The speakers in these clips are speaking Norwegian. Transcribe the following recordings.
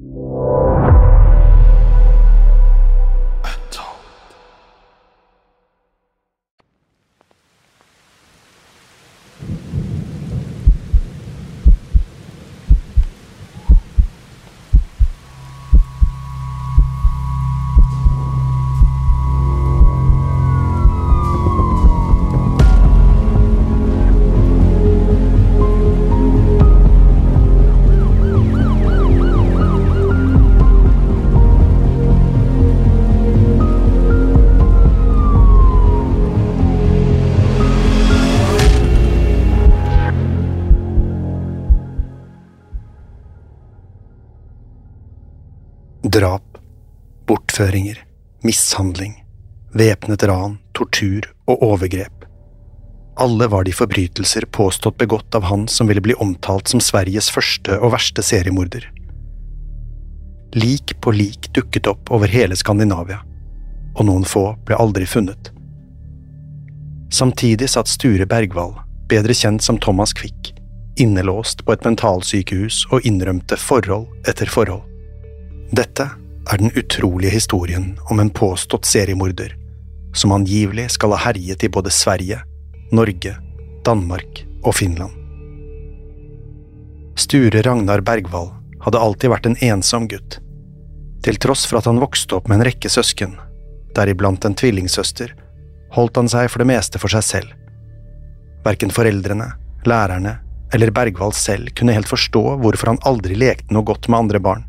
Drap, bortføringer, mishandling, væpnet ran, tortur og overgrep. Alle var de forbrytelser påstått begått av han som ville bli omtalt som Sveriges første og verste seriemorder. Lik på lik dukket opp over hele Skandinavia, og noen få ble aldri funnet. Samtidig satt Sture Bergwall, bedre kjent som Thomas Quick, innelåst på et mentalsykehus og innrømte forhold etter forhold. Dette er den utrolige historien om en påstått seriemorder som angivelig skal ha herjet i både Sverige, Norge, Danmark og Finland. Sture Ragnar Bergvall hadde alltid vært en ensom gutt. Til tross for at han vokste opp med en rekke søsken, deriblant en tvillingsøster, holdt han seg for det meste for seg selv. Verken foreldrene, lærerne eller Bergvall selv kunne helt forstå hvorfor han aldri lekte noe godt med andre barn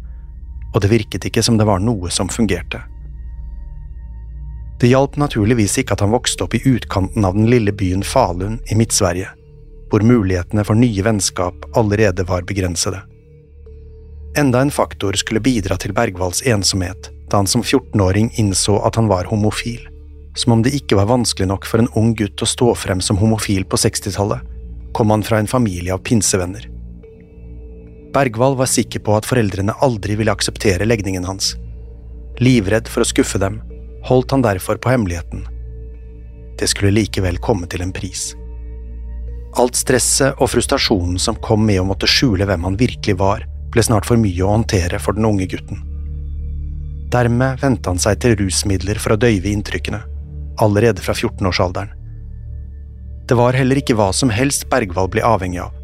og det virket ikke som det var noe som fungerte. Det hjalp naturligvis ikke at han vokste opp i utkanten av den lille byen Falun i Midt-Sverige, hvor mulighetene for nye vennskap allerede var begrensede. Enda en faktor skulle bidra til Bergvalls ensomhet da han som 14-åring innså at han var homofil, som om det ikke var vanskelig nok for en ung gutt å stå frem som homofil på 60-tallet, kom han fra en familie av pinsevenner. Bergwall var sikker på at foreldrene aldri ville akseptere legningen hans. Livredd for å skuffe dem, holdt han derfor på hemmeligheten. Det skulle likevel komme til en pris. Alt stresset og frustrasjonen som kom med å måtte skjule hvem han virkelig var, ble snart for mye å håndtere for den unge gutten. Dermed vendte han seg til rusmidler for å døyve inntrykkene, allerede fra 14-årsalderen. Det var heller ikke hva som helst Bergwall ble avhengig av.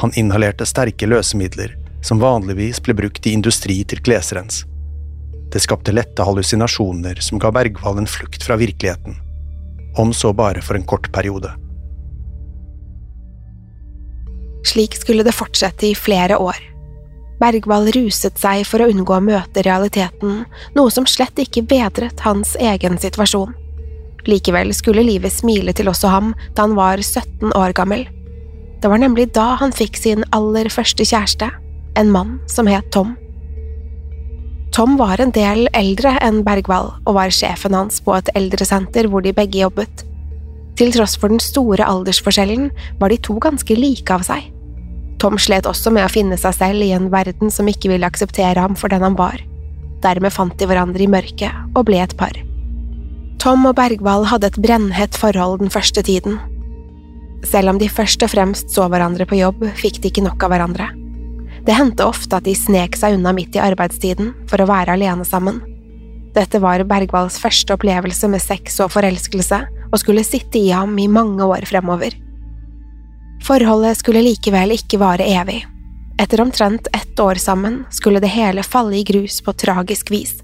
Han inhalerte sterke løsemidler som vanligvis ble brukt i industri til klesrens. Det skapte lette hallusinasjoner som ga Bergwall en flukt fra virkeligheten, om så bare for en kort periode. Slik skulle det fortsette i flere år. Bergwall ruset seg for å unngå å møte realiteten, noe som slett ikke bedret hans egen situasjon. Likevel skulle livet smile til også ham da han var 17 år gammel. Det var nemlig da han fikk sin aller første kjæreste, en mann som het Tom. Tom var en del eldre enn Bergwall og var sjefen hans på et eldresenter hvor de begge jobbet. Til tross for den store aldersforskjellen var de to ganske like av seg. Tom slet også med å finne seg selv i en verden som ikke ville akseptere ham for den han var. Dermed fant de hverandre i mørket og ble et par. Tom og Bergwall hadde et brennhett forhold den første tiden. Selv om de først og fremst så hverandre på jobb, fikk de ikke nok av hverandre. Det hendte ofte at de snek seg unna midt i arbeidstiden for å være alene sammen. Dette var Bergwalls første opplevelse med sex og forelskelse, og skulle sitte i ham i mange år fremover. Forholdet skulle likevel ikke vare evig. Etter omtrent ett år sammen skulle det hele falle i grus på tragisk vis.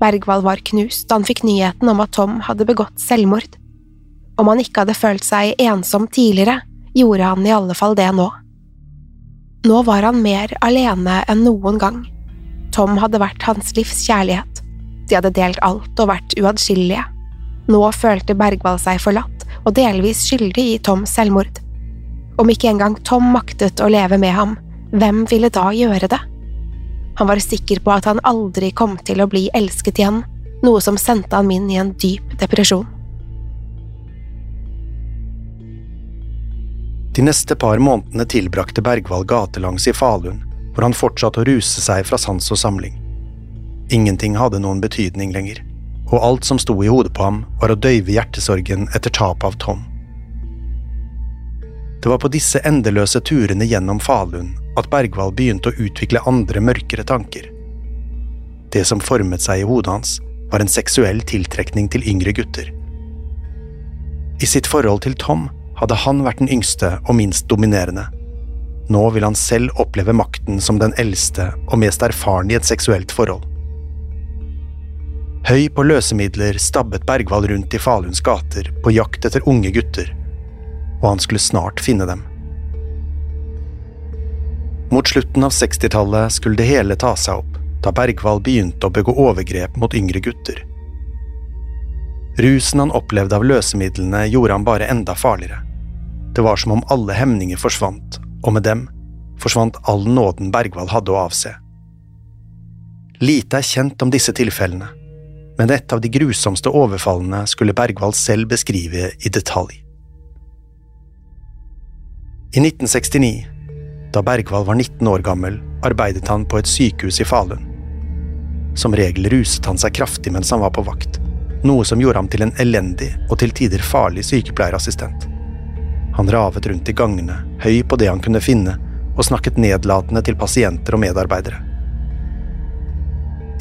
Bergwall var knust da han fikk nyheten om at Tom hadde begått selvmord. Om han ikke hadde følt seg ensom tidligere, gjorde han i alle fall det nå. Nå var han mer alene enn noen gang. Tom hadde vært hans livs kjærlighet. De hadde delt alt og vært uatskillelige. Nå følte Bergwall seg forlatt og delvis skyldig i Toms selvmord. Om ikke engang Tom maktet å leve med ham, hvem ville da gjøre det? Han var sikker på at han aldri kom til å bli elsket igjen, noe som sendte han inn i en dyp depresjon. De neste par månedene tilbrakte Bergwall gatelangs i Falun, hvor han fortsatte å ruse seg fra sans og samling. Ingenting hadde noen betydning lenger, og alt som sto i hodet på ham, var å døyve hjertesorgen etter tapet av Tom. Det var på disse endeløse turene gjennom Falun at Bergwall begynte å utvikle andre mørkere tanker. Det som formet seg i hodet hans, var en seksuell tiltrekning til yngre gutter. I sitt forhold til Tom hadde han vært den yngste og minst dominerende. Nå vil han selv oppleve makten som den eldste og mest erfarne i et seksuelt forhold. Høy på løsemidler stabbet Bergwall rundt i Faluns gater på jakt etter unge gutter og han skulle snart finne dem. Mot slutten av 60-tallet skulle det hele ta seg opp, da Bergwall begynte å begå overgrep mot yngre gutter. Rusen han opplevde av løsemidlene, gjorde han bare enda farligere. Det var som om alle hemninger forsvant, og med dem forsvant all nåden Bergwall hadde å avse. Lite er kjent om disse tilfellene, men et av de grusomste overfallene skulle Bergwall selv beskrive i detalj. I 1969, da Bergwall var 19 år gammel, arbeidet han på et sykehus i Falun. Som regel ruset han seg kraftig mens han var på vakt, noe som gjorde ham til en elendig og til tider farlig sykepleierassistent. Han ravet rundt i gangene, høy på det han kunne finne, og snakket nedlatende til pasienter og medarbeidere.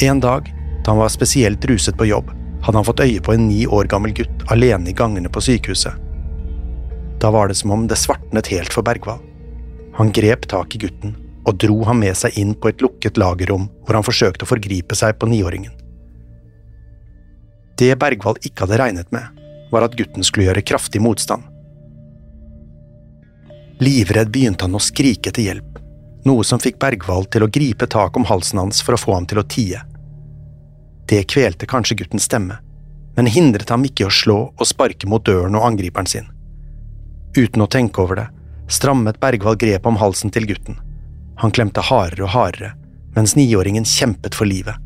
En dag, da han var spesielt ruset på jobb, hadde han fått øye på en ni år gammel gutt alene i gangene på sykehuset. Da var det som om det svartnet helt for Bergwall. Han grep tak i gutten og dro ham med seg inn på et lukket lagerrom hvor han forsøkte å forgripe seg på niåringen. Det Bergwall ikke hadde regnet med, var at gutten skulle gjøre kraftig motstand. Livredd begynte han å skrike etter hjelp, noe som fikk Bergwall til å gripe tak om halsen hans for å få ham til å tie. Det kvelte kanskje guttens stemme, men hindret ham ikke i å slå og sparke mot døren og angriperen sin. Uten å tenke over det, strammet Bergwall grepet om halsen til gutten. Han klemte hardere og hardere, mens niåringen kjempet for livet.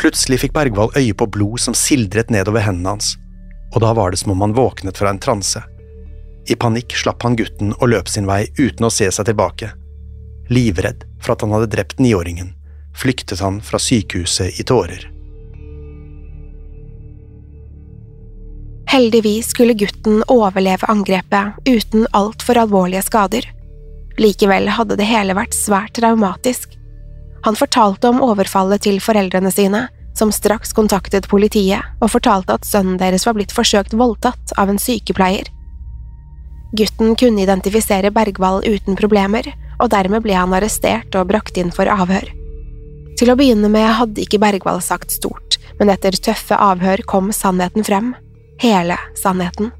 Plutselig fikk Bergvall øye på blod som sildret nedover hendene hans, og da var det som om han våknet fra en transe. I panikk slapp han gutten og løp sin vei uten å se seg tilbake. Livredd for at han hadde drept niåringen, flyktet han fra sykehuset i tårer. Heldigvis skulle gutten overleve angrepet uten altfor alvorlige skader. Likevel hadde det hele vært svært traumatisk. Han fortalte om overfallet til foreldrene sine, som straks kontaktet politiet og fortalte at sønnen deres var blitt forsøkt voldtatt av en sykepleier. Gutten kunne identifisere Bergwall uten problemer, og dermed ble han arrestert og brakt inn for avhør. Til å begynne med hadde ikke Bergwall sagt stort, men etter tøffe avhør kom sannheten frem hele sannheten.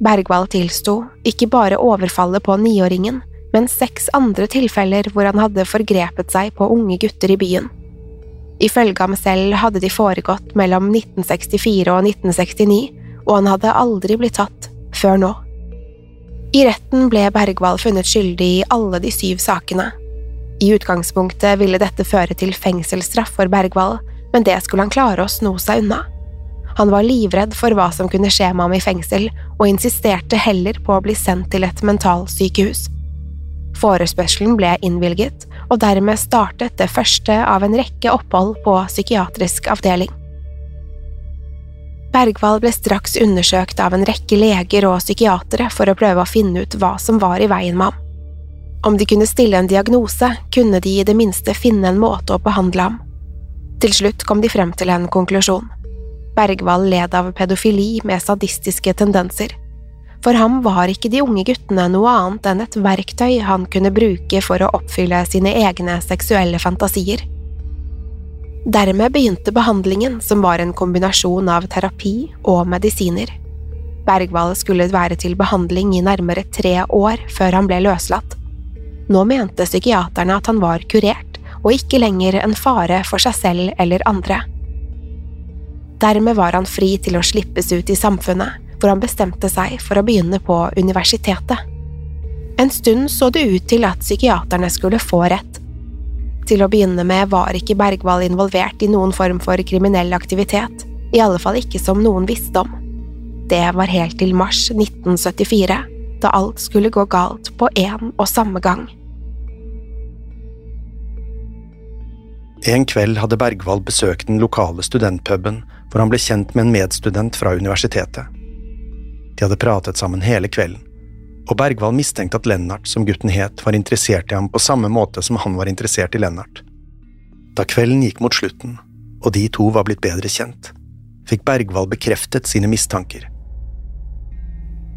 Bergwall tilsto ikke bare overfallet på niåringen, men seks andre tilfeller hvor han hadde forgrepet seg på unge gutter i byen. Ifølge ham selv hadde de foregått mellom 1964 og 1969, og han hadde aldri blitt tatt før nå. I retten ble Bergwall funnet skyldig i alle de syv sakene. I utgangspunktet ville dette føre til fengselsstraff for Bergwall, men det skulle han klare å sno seg unna. Han var livredd for hva som kunne skje med ham i fengsel, og insisterte heller på å bli sendt til et mentalsykehus. Forespørselen ble innvilget, og dermed startet det første av en rekke opphold på psykiatrisk avdeling. Bergwall ble straks undersøkt av en rekke leger og psykiatere for å prøve å finne ut hva som var i veien med ham. Om de kunne stille en diagnose, kunne de i det minste finne en måte å behandle ham. Til slutt kom de frem til en konklusjon. Bergwall led av pedofili med sadistiske tendenser. For ham var ikke de unge guttene noe annet enn et verktøy han kunne bruke for å oppfylle sine egne seksuelle fantasier. Dermed begynte behandlingen, som var en kombinasjon av terapi og medisiner. Bergwall skulle være til behandling i nærmere tre år før han ble løslatt. Nå mente psykiaterne at han var kurert, og ikke lenger en fare for seg selv eller andre. Dermed var han fri til å slippes ut i samfunnet, hvor han bestemte seg for å begynne på universitetet. En stund så det ut til at psykiaterne skulle få rett. Til å begynne med var ikke Bergwall involvert i noen form for kriminell aktivitet, i alle fall ikke som noen visste om. Det var helt til mars 1974, da alt skulle gå galt på én og samme gang. En kveld hadde Bergwall besøkt den lokale studentpuben hvor han ble kjent med en medstudent fra universitetet. De hadde pratet sammen hele kvelden, og Bergwall mistenkte at Lennart, som gutten het, var interessert i ham på samme måte som han var interessert i Lennart. Da kvelden gikk mot slutten, og de to var blitt bedre kjent, fikk Bergwall bekreftet sine mistanker.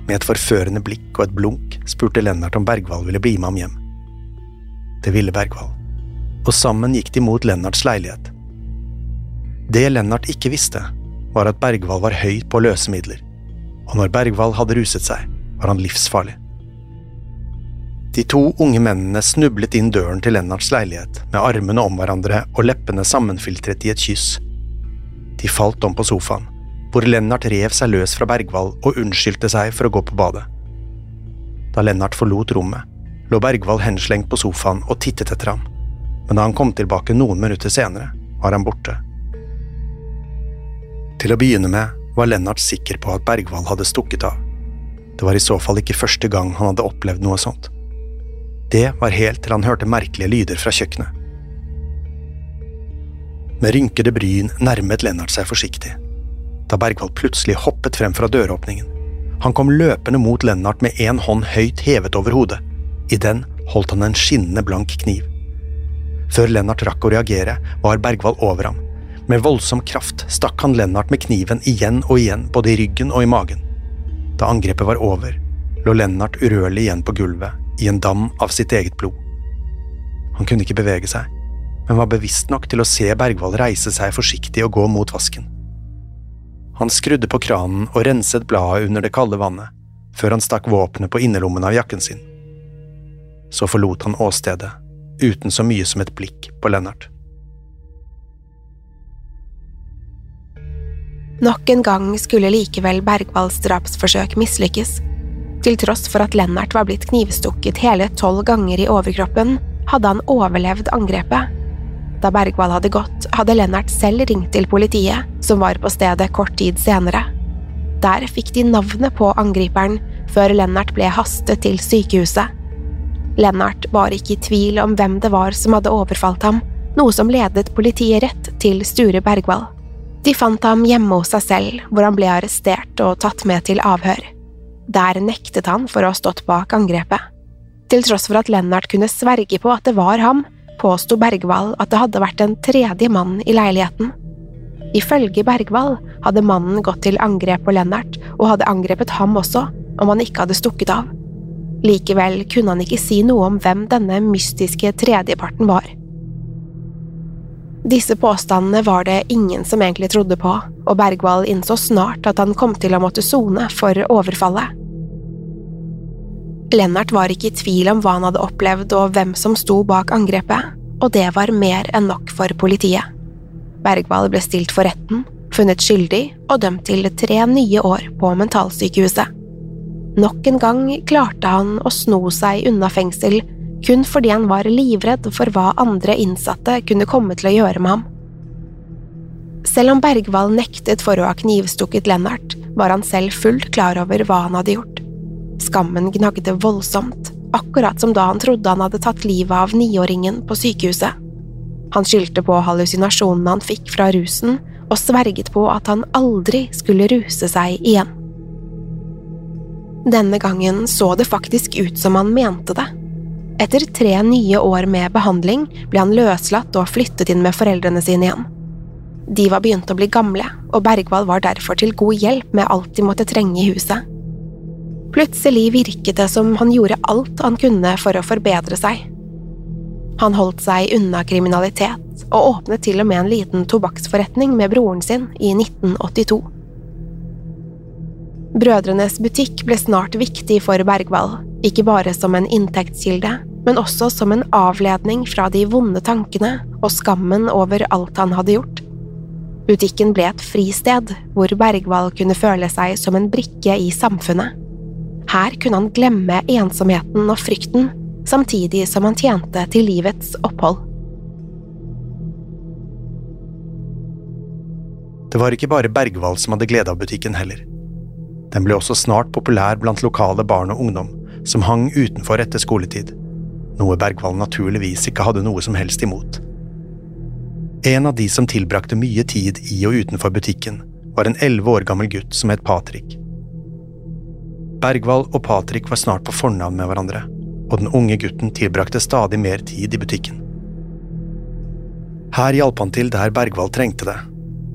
Med et forførende blikk og et blunk spurte Lennart om Bergwall ville bli med ham hjem. Det ville Bergwall, og sammen gikk de mot Lennarts leilighet. Det Lennart ikke visste, var at Bergwall var høy på løsemidler og når Bergwall hadde ruset seg, var han livsfarlig. De to unge mennene snublet inn døren til Lennarts leilighet med armene om hverandre og leppene sammenfiltret i et kyss. De falt om på sofaen, hvor Lennart rev seg løs fra Bergwall og unnskyldte seg for å gå på badet. Da Lennart forlot rommet, lå Bergwall henslengt på sofaen og tittet etter ham, men da han kom tilbake noen minutter senere, var han borte. Til å begynne med var Lennart sikker på at Bergwall hadde stukket av. Det var i så fall ikke første gang han hadde opplevd noe sånt. Det var helt til han hørte merkelige lyder fra kjøkkenet. Med rynkede bryn nærmet Lennart seg forsiktig, da Bergwall plutselig hoppet frem fra døråpningen. Han kom løpende mot Lennart med én hånd høyt hevet over hodet. I den holdt han en skinnende blank kniv. Før Lennart rakk å reagere, var Bergwall over ham med voldsom kraft stakk han Lennart med kniven igjen og igjen, både i ryggen og i magen. Da angrepet var over, lå Lennart urørlig igjen på gulvet, i en dam av sitt eget blod. Han kunne ikke bevege seg, men var bevisst nok til å se Bergvall reise seg forsiktig og gå mot vasken. Han skrudde på kranen og renset bladet under det kalde vannet, før han stakk våpenet på innerlommen av jakken sin. Så forlot han åstedet, uten så mye som et blikk på Lennart. Nok en gang skulle likevel Bergvalls drapsforsøk mislykkes. Til tross for at Lennart var blitt knivstukket hele tolv ganger i overkroppen, hadde han overlevd angrepet. Da Bergvall hadde gått, hadde Lennart selv ringt til politiet, som var på stedet kort tid senere. Der fikk de navnet på angriperen, før Lennart ble hastet til sykehuset. Lennart var ikke i tvil om hvem det var som hadde overfalt ham, noe som ledet politiet rett til Sture Bergwall. De fant ham hjemme hos seg selv, hvor han ble arrestert og tatt med til avhør. Der nektet han for å ha stått bak angrepet. Til tross for at Lennart kunne sverge på at det var ham, påsto Bergwall at det hadde vært en tredje mann i leiligheten. Ifølge Bergwall hadde mannen gått til angrep på Lennart og hadde angrepet ham også, om han ikke hadde stukket av. Likevel kunne han ikke si noe om hvem denne mystiske tredjeparten var. Disse påstandene var det ingen som egentlig trodde på, og Bergwall innså snart at han kom til å måtte sone for overfallet. Lennart var ikke i tvil om hva han hadde opplevd og hvem som sto bak angrepet, og det var mer enn nok for politiet. Bergwall ble stilt for retten, funnet skyldig og dømt til tre nye år på mentalsykehuset. Nok en gang klarte han å sno seg unna fengsel kun fordi han var livredd for hva andre innsatte kunne komme til å gjøre med ham. Selv om Bergwall nektet for å ha knivstukket Lennart, var han selv fullt klar over hva han hadde gjort. Skammen gnagde voldsomt, akkurat som da han trodde han hadde tatt livet av niåringen på sykehuset. Han skyldte på hallusinasjonene han fikk fra rusen, og sverget på at han aldri skulle ruse seg igjen. Denne gangen så det faktisk ut som han mente det. Etter tre nye år med behandling ble han løslatt og flyttet inn med foreldrene sine igjen. De var begynt å bli gamle, og Bergvald var derfor til god hjelp med alt de måtte trenge i huset. Plutselig virket det som han gjorde alt han kunne for å forbedre seg. Han holdt seg unna kriminalitet, og åpnet til og med en liten tobakksforretning med broren sin i 1982. Brødrenes butikk ble snart viktig for Bergvall, ikke bare som en inntektskilde, men også som en avledning fra de vonde tankene og skammen over alt han hadde gjort. Butikken ble et fristed hvor Bergvall kunne føle seg som en brikke i samfunnet. Her kunne han glemme ensomheten og frykten, samtidig som han tjente til livets opphold. Det var ikke bare Bergvall som hadde glede av butikken heller. Den ble også snart populær blant lokale barn og ungdom, som hang utenfor etter skoletid, noe Bergvall naturligvis ikke hadde noe som helst imot. En av de som tilbrakte mye tid i og utenfor butikken, var en elleve år gammel gutt som het Patrick. Bergvall og Patrick var snart på fornavn med hverandre, og den unge gutten tilbrakte stadig mer tid i butikken. Her hjalp han til der Bergvall trengte det,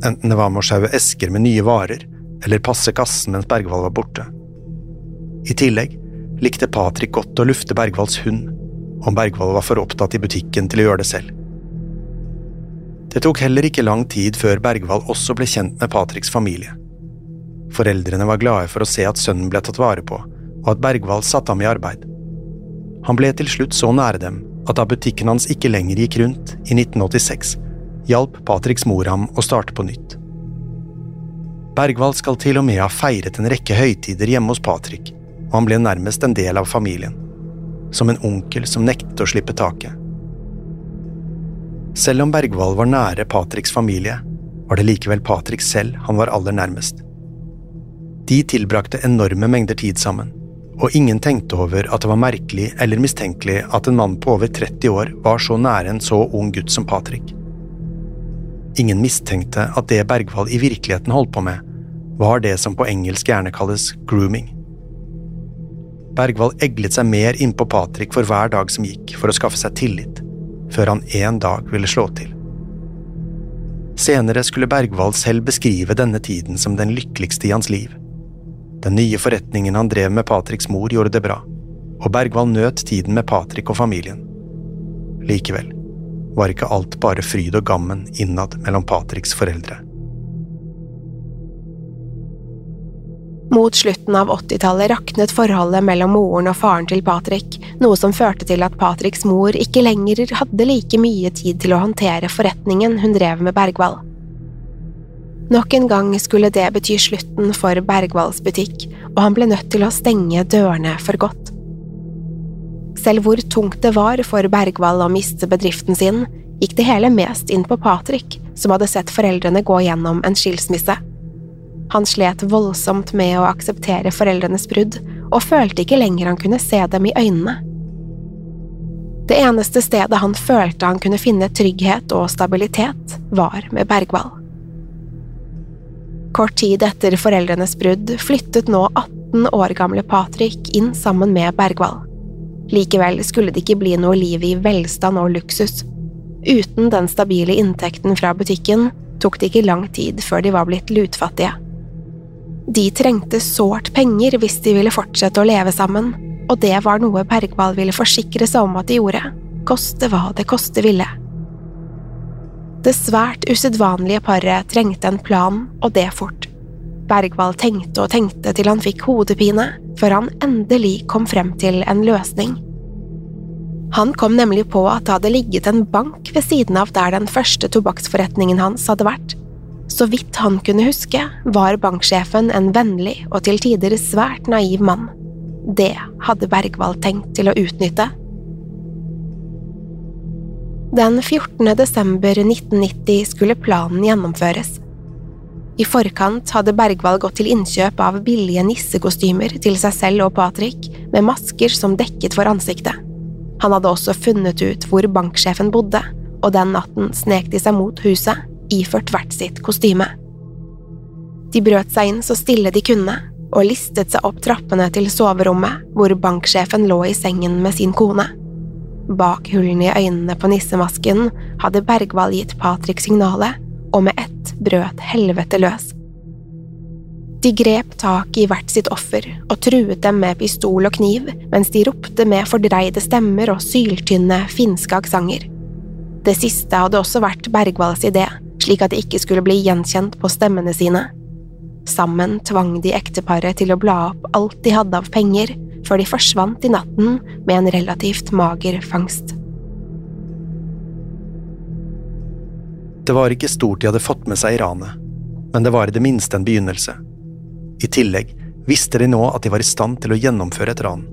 enten det var med å sjaue esker med nye varer, eller passe kassen mens Bergvall var borte. I tillegg likte Patrick godt å lufte Bergvalls hund, om Bergvall var for opptatt i butikken til å gjøre det selv. Det tok heller ikke lang tid før Bergvall også ble kjent med Patricks familie. Foreldrene var glade for å se at sønnen ble tatt vare på, og at Bergvall satte ham i arbeid. Han ble til slutt så nære dem at da butikken hans ikke lenger gikk rundt, i 1986, hjalp Patricks mor ham å starte på nytt. Bergvall skal til og med ha feiret en rekke høytider hjemme hos Patrick, og han ble nærmest en del av familien. Som en onkel som nektet å slippe taket. Selv om Bergvall var nære Patricks familie, var det likevel Patrick selv han var aller nærmest. De tilbrakte enorme mengder tid sammen, og ingen tenkte over at det var merkelig eller mistenkelig at en mann på over 30 år var så nære en så ung gutt som Patrick. Ingen mistenkte at det Bergvall i virkeligheten holdt på med, var det som på engelsk gjerne kalles grooming. Bergvall eglet seg mer innpå Patrick for hver dag som gikk, for å skaffe seg tillit før han en dag ville slå til. Senere skulle Bergvall selv beskrive denne tiden som den lykkeligste i hans liv. Den nye forretningen han drev med Patricks mor, gjorde det bra, og Bergvall nøt tiden med Patrick og familien. Likevel var ikke alt bare fryd og gammen innad mellom Patricks foreldre. Mot slutten av 80-tallet raknet forholdet mellom moren og faren til Patrick, noe som førte til at Patricks mor ikke lenger hadde like mye tid til å håndtere forretningen hun drev med Bergvall. Nok en gang skulle det bety slutten for Bergvalls butikk, og han ble nødt til å stenge dørene for godt. Selv hvor tungt det var for Bergvall å miste bedriften sin, gikk det hele mest inn på Patrick, som hadde sett foreldrene gå gjennom en skilsmisse. Han slet voldsomt med å akseptere foreldrenes brudd, og følte ikke lenger han kunne se dem i øynene. Det eneste stedet han følte han kunne finne trygghet og stabilitet, var med Bergvall. Kort tid etter foreldrenes brudd flyttet nå 18 år gamle Patrick inn sammen med Bergvall. Likevel skulle det ikke bli noe liv i velstand og luksus. Uten den stabile inntekten fra butikken tok det ikke lang tid før de var blitt lutfattige. De trengte sårt penger hvis de ville fortsette å leve sammen, og det var noe Bergvall ville forsikre seg om at de gjorde, koste hva det koste ville. Det svært usedvanlige paret trengte en plan, og det fort. Bergvall tenkte og tenkte til han fikk hodepine, før han endelig kom frem til en løsning. Han kom nemlig på at det hadde ligget en bank ved siden av der den første tobakksforretningen hans hadde vært. Så vidt han kunne huske, var banksjefen en vennlig og til tider svært naiv mann. Det hadde Bergvall tenkt til å utnytte. Den 14. desember 1990 skulle planen gjennomføres. I forkant hadde Bergwall gått til innkjøp av billige nissekostymer til seg selv og Patrick, med masker som dekket for ansiktet. Han hadde også funnet ut hvor banksjefen bodde, og den natten snek de seg mot huset, iført hvert sitt kostyme. De brøt seg inn så stille de kunne, og listet seg opp trappene til soverommet, hvor banksjefen lå i sengen med sin kone. Bak hullene i øynene på nissemasken hadde Bergwall gitt Patrick signalet, og med ett brøt helvete løs. De grep tak i hvert sitt offer og truet dem med pistol og kniv mens de ropte med fordreide stemmer og syltynne finske aksenter. Det siste hadde også vært Bergvalls idé, slik at de ikke skulle bli gjenkjent på stemmene sine. Sammen tvang de ekteparet til å bla opp alt de hadde av penger, før de forsvant i natten med en relativt mager fangst. Det var ikke stort de hadde fått med seg i ranet, men det var i det minste en begynnelse. I tillegg visste de nå at de var i stand til å gjennomføre et ran,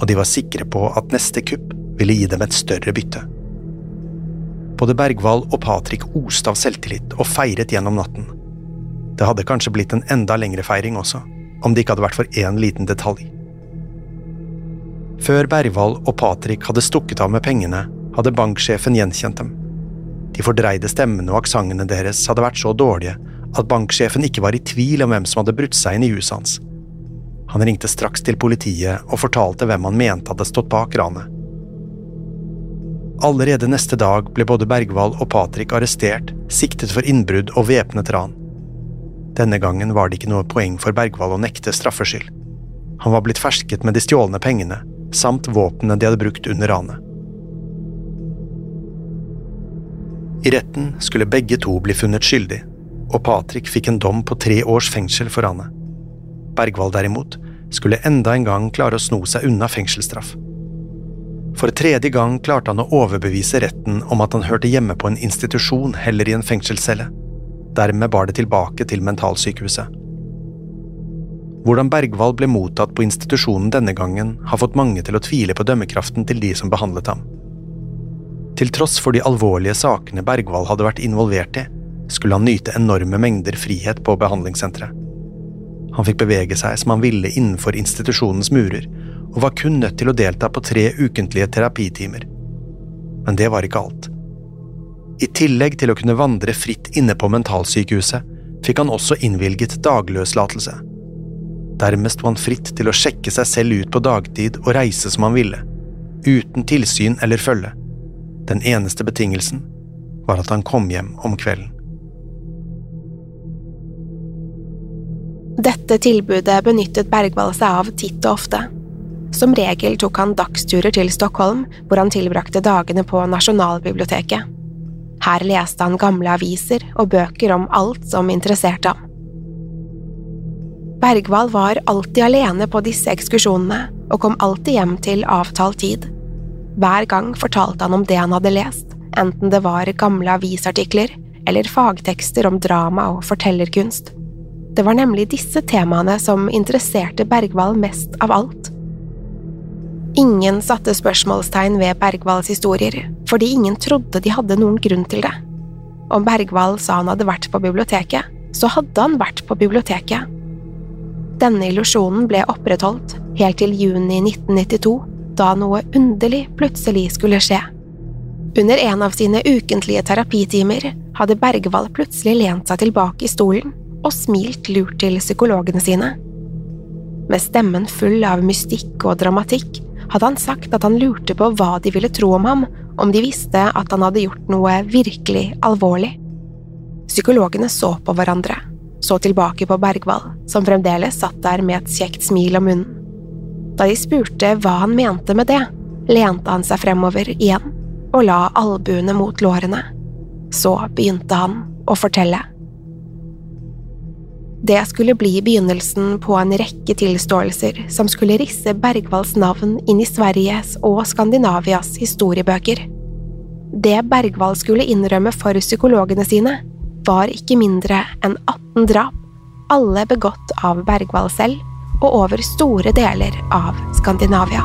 og de var sikre på at neste kupp ville gi dem et større bytte. Både Bergwall og Patrick oste av selvtillit og feiret gjennom natten. Det hadde kanskje blitt en enda lengre feiring også, om det ikke hadde vært for én liten detalj. Før Bergwall og Patrick hadde stukket av med pengene, hadde banksjefen gjenkjent dem. De fordreide stemmene og aksentene deres hadde vært så dårlige at banksjefen ikke var i tvil om hvem som hadde brutt seg inn i huset hans. Han ringte straks til politiet og fortalte hvem han mente hadde stått bak ranet. Allerede neste dag ble både Bergwall og Patrick arrestert, siktet for innbrudd og væpnet ran. Denne gangen var det ikke noe poeng for Bergwall å nekte straffskyld. Han var blitt fersket med de stjålne pengene, samt våpnene de hadde brukt under ranet. I retten skulle begge to bli funnet skyldig, og Patrick fikk en dom på tre års fengsel for ranet. Bergwall derimot skulle enda en gang klare å sno seg unna fengselsstraff. For tredje gang klarte han å overbevise retten om at han hørte hjemme på en institusjon heller i en fengselscelle. Dermed bar det tilbake til mentalsykehuset. Hvordan Bergvall ble mottatt på institusjonen denne gangen, har fått mange til å tvile på dømmekraften til de som behandlet ham. Til tross for de alvorlige sakene Bergvall hadde vært involvert i, skulle han nyte enorme mengder frihet på behandlingssenteret. Han fikk bevege seg som han ville innenfor institusjonens murer, og var kun nødt til å delta på tre ukentlige terapitimer. Men det var ikke alt. I tillegg til å kunne vandre fritt inne på mentalsykehuset, fikk han også innvilget dagløslatelse. Dermed sto han fritt til å sjekke seg selv ut på dagtid og reise som han ville, uten tilsyn eller følge. Den eneste betingelsen var at han kom hjem om kvelden. Dette tilbudet benyttet Bergvall seg av titt og ofte. Som regel tok han dagsturer til Stockholm, hvor han tilbrakte dagene på Nasjonalbiblioteket. Her leste han gamle aviser og bøker om alt som interesserte ham. Bergwall var alltid alene på disse ekskursjonene og kom alltid hjem til avtalt tid. Hver gang fortalte han om det han hadde lest, enten det var gamle avisartikler eller fagtekster om drama og fortellerkunst. Det var nemlig disse temaene som interesserte Bergwall mest av alt. Ingen satte spørsmålstegn ved Bergvalls historier, fordi ingen trodde de hadde noen grunn til det. Om Bergvall sa han hadde vært på biblioteket, så hadde han vært på biblioteket. Denne illusjonen ble opprettholdt helt til juni 1992, da noe underlig plutselig skulle skje. Under en av sine ukentlige terapitimer hadde Bergvall plutselig lent seg tilbake i stolen og smilt lurt til psykologene sine. Med stemmen full av mystikk og dramatikk hadde han sagt at han lurte på hva de ville tro om ham om de visste at han hadde gjort noe virkelig alvorlig. Psykologene så på hverandre, så tilbake på Bergwall, som fremdeles satt der med et kjekt smil om munnen. Da de spurte hva han mente med det, lente han seg fremover igjen og la albuene mot lårene. Så begynte han å fortelle. Det skulle bli begynnelsen på en rekke tilståelser som skulle risse Bergvalls navn inn i Sveriges og Skandinavias historiebøker. Det Bergvall skulle innrømme for psykologene sine, var ikke mindre enn 18 drap, alle begått av Bergvall selv og over store deler av Skandinavia.